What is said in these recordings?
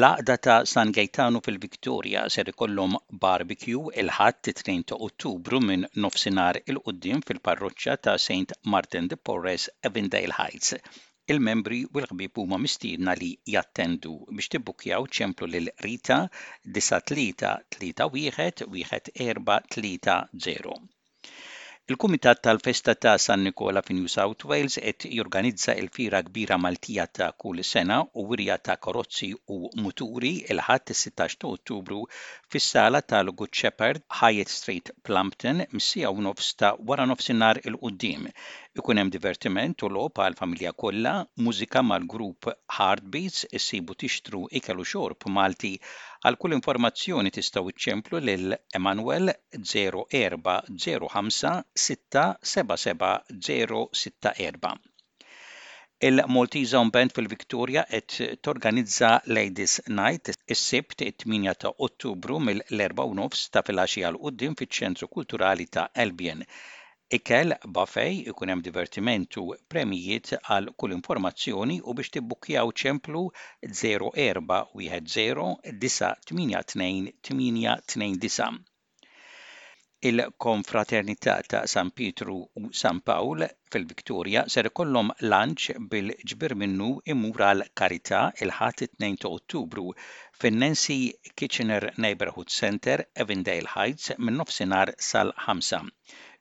L-Għaqda ta' San Gejtanu fil-Victoria ser ikollhom barbecue il-Ħadd it-2 ta' Ottubru minn nofsinhar 'il quddiem fil-Parroċċa ta' Saint Martin de Porres, Avondale Heights. Il-membri u l-ħbieb huma mistiedna li jattendu. Biex tibbukkjaw ċemplu lil Rita, 9331 1430. Il-Kumitat tal-Festa ta' San Nikola fi New South Wales qed jorganizza il-Fiera Kbira Maltija ta' kull sena u wirja ta' karozzi u muturi il-Ħadd is-16 ta' Ottubru fis-sala tal-Good Shepherd, Hyatt Street, Plumpton, mis-siegħa u nofs ta' waranofsinhar 'il quddiem. Ikun hemm divertiment u logħob għall-familja kollha, mużika mal-grupp Heartbeats, issibu tixtru ikel u xorb Malti. Għal kull informazzjoni tistgħu iċċemplu lil Emmanuel 0405 677 064. Il-Maltese Own Band fil-Victoria qed torganizza Ladies Night is-Sibt it-8 ta' Ottubru mill-l-erbgħa u nofs ta' filgħaxija 'l quddiem fiċ-Ċentru Kulturali ta' Albion. Ikel, buffet, ikun hemm divertiment u premjijiet għal kull informazzjoni u biex tibbukkjaw ċemplu 0410982829. Il-Konfraternità ta' San Pietru u San Pawl fil-Victoria ser ikollhom lunch bil-ġbir minnu jmur għal karità il-Ħadd 2 ta' Ottubru fin-Nancy Kitchener Neighbourhood Centre, Avondale Heights min-nofsinhar sal-ħamsa.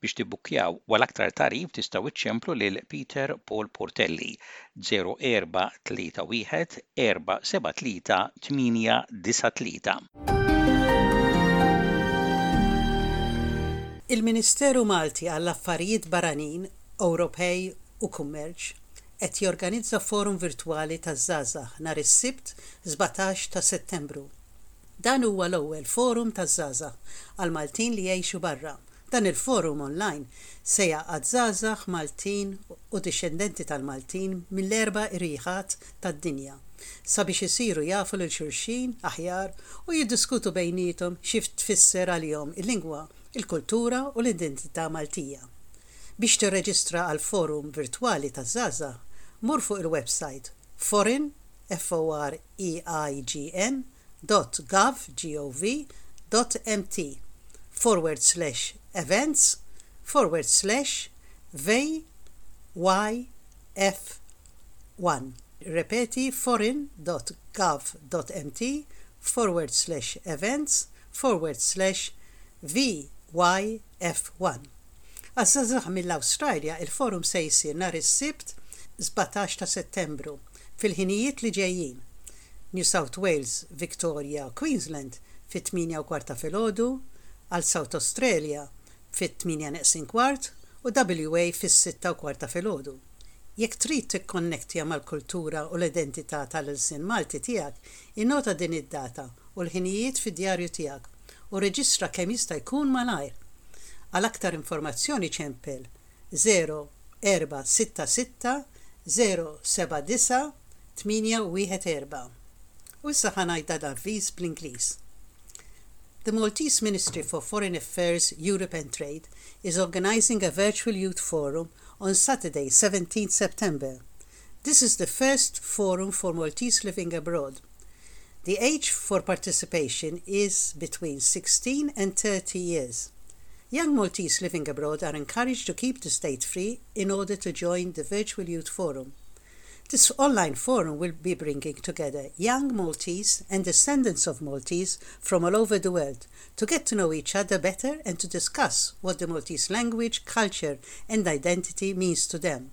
Biex tibbukkjaw għal aktar tagħrif tistgħu iċċemplu lil Peter Paul Portelli, 0431 473 893. Il-Ministeru Malti għall-Affarijiet Barranin, Ewropej u Kummerċ qed jorganizza forum virtwali taż-żgħażagħ nhar is-Sibt, 17 ta' Settembru. Dan huwa l-ewwel forum taż-żgħażagħ għall-Maltin li jgħixu barra. Dan il-forum online se jgħaqqad żgħażagħ Maltin u dixxendenti tal-Maltin mill-erba' irjieħat tad-dinja sabiex isiru jafu lil xulxin aħjar u jiddiskutu bejniethom xi tfisser għalihom il-lingwa, il-kultura u l-identità Maltija. Biex tirreġistra għall-forum virtwali taż-żgħażagħ, mur fuq il-websajt forin, F-O-R-I-N. eign dot gov gov dot mt forward slash events forward slash vyf one Irrepeti foreign dot gov dot mt forward slash events forward slash vyf one Għaż-żgħażagħ mill-Awstralja il-forum se jsir nhar is-Sibt 17 ta' Settembru fil-ħinijiet li ġejjin, New South Wales, Victoria, Queensland fit-tmienja u kwart ta' filgħodu, għal South Australia fit-tmienja neqsin kwart u WA fis-sitta u kwart ta' filgħodu. Jekk trid tikkonnektja mal-kultura u l-identità tal-ilsien Malti tiegħek, innota din id-data u l-ħinijiet fid-djarju tiegħek. u rreġistra kemm jista' jkun malajr. Għal aktar informazzjoni ċempel 0466 079 814. U issa ħa ngħidha l-avviż bl-Ingliż. The Maltese Ministry for Foreign Affairs, Europe and Trade is organizing a virtual youth forum on Saturday 17th September This is the first forum for Maltese living abroad. The age for participation is between 16 and 30 years. Young Maltese living abroad are encouraged to keep the state free in order to join the virtual youth forum. This online forum will be bringing together young Maltese and descendants of Maltese from all over the world to get to know each other better and to discuss what the Maltese language, culture, and identity means to them.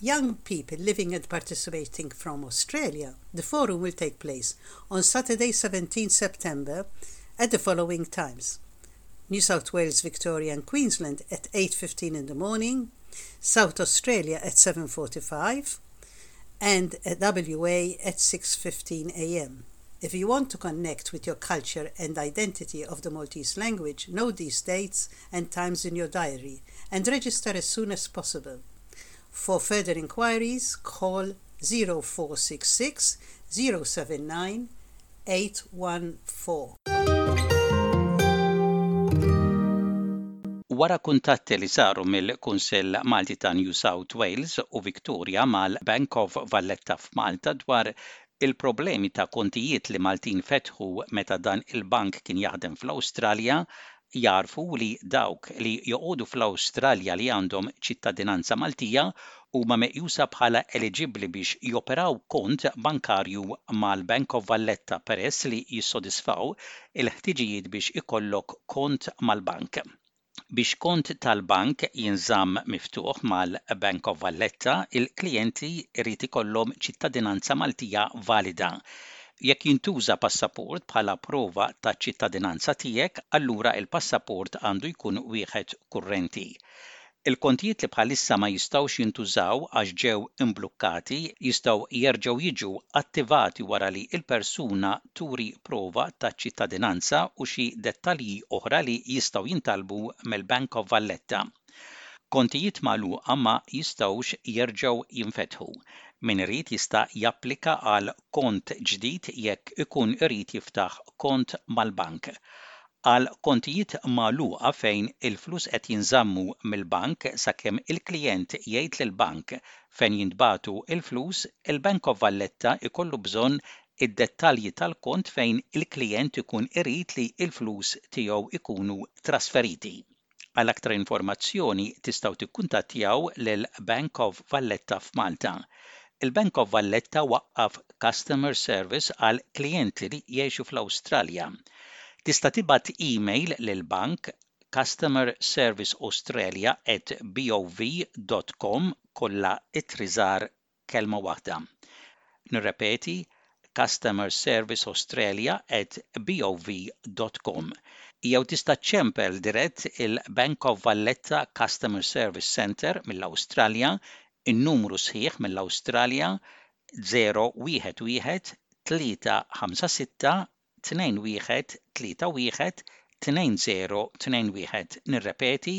young people living and participating from Australia, the forum will take place on Saturday, 17 September at the following times. New South Wales, Victoria and Queensland at 8:15 in the morning, South Australia at 7:45, and at WA at 6:15 a.m. If you want to connect with your culture and identity of the Maltese language, note these dates and times in your diary and register as soon as possible. For further inquiries call 0466 079 814. Wara kuntatti li saru mill-Kunsill Malti ta' New South Wales u Victoria mal-Bank of Valletta f'Malta dwar il-problemi ta' kontijiet li Maltin fetħu meta dan il-bank kien jaħdem fl-Awstralja, jagħrfu li dawk li joqogħdu fl-Awstralja li għandhom ċittadinanza Maltija huma meqjusa bħala eliġibbli biex joperaw kont bankarju mal-Bank of Valletta peress li jissodisfaw il-ħtiġijiet biex ikollok kont mal-bank. Biex kont tal-bank jinżamm miftuħ mal-Bank of Valletta, il-klijenti jrid ikollhom ċittadinanza Maltija valida. Jekk jintuża passaport bħala prova ta' ċittadinanza tiegħek, allura il-passaport għandu jkun wieħed kurrenti. Il-kontijiet li bħalissa ma jistgħux jintużaw għax ġew imblukkati jistgħu jerġgħu jiġu attivati wara li l-persuna turi prova ta' ċittadinanza u xi dettalji oħra li jistgħu jintalbu mill-Bank of Valletta. Kontijiet magħluqa ma jistgħux jerġgħu jinfetħu. Min irid jista' japplika għal kont ġdid jekk ikun irid jiftaħ kont mal-bank. Għal kontijiet magħluqa fejn il-flus qed jinżammu mill-bank sakemm il-klijent jgħid lill-bank fejn jintbagħtu l-flus, il-Bank of Valletta jkollu bżonn id-dettalji tal-kont fejn il-klijent ikun irid li l-flus tiegħu jkunu trasferiti. Għal aktar informazzjoni tistgħu tikkuntattjaw lil Bank of Valletta f'Malta. Il-Bank of Valletta waqqaf Customer Service għal klijenti li jgħixu fl-Awstralja. Tista' tibgħat email lill-bank, customerserviceaustralia@bov.com, kollha ittri żgħar Kelma waħda. Nirrepeti, Customer Service Australia at BOV dot com. Jew tista' ċċempel dirett il-Bank of Valletta Customer Service Centre mill-Awstralja, in-numru sħiħ mill-Awstralja 011 356 2131 2021 Nirrepeti,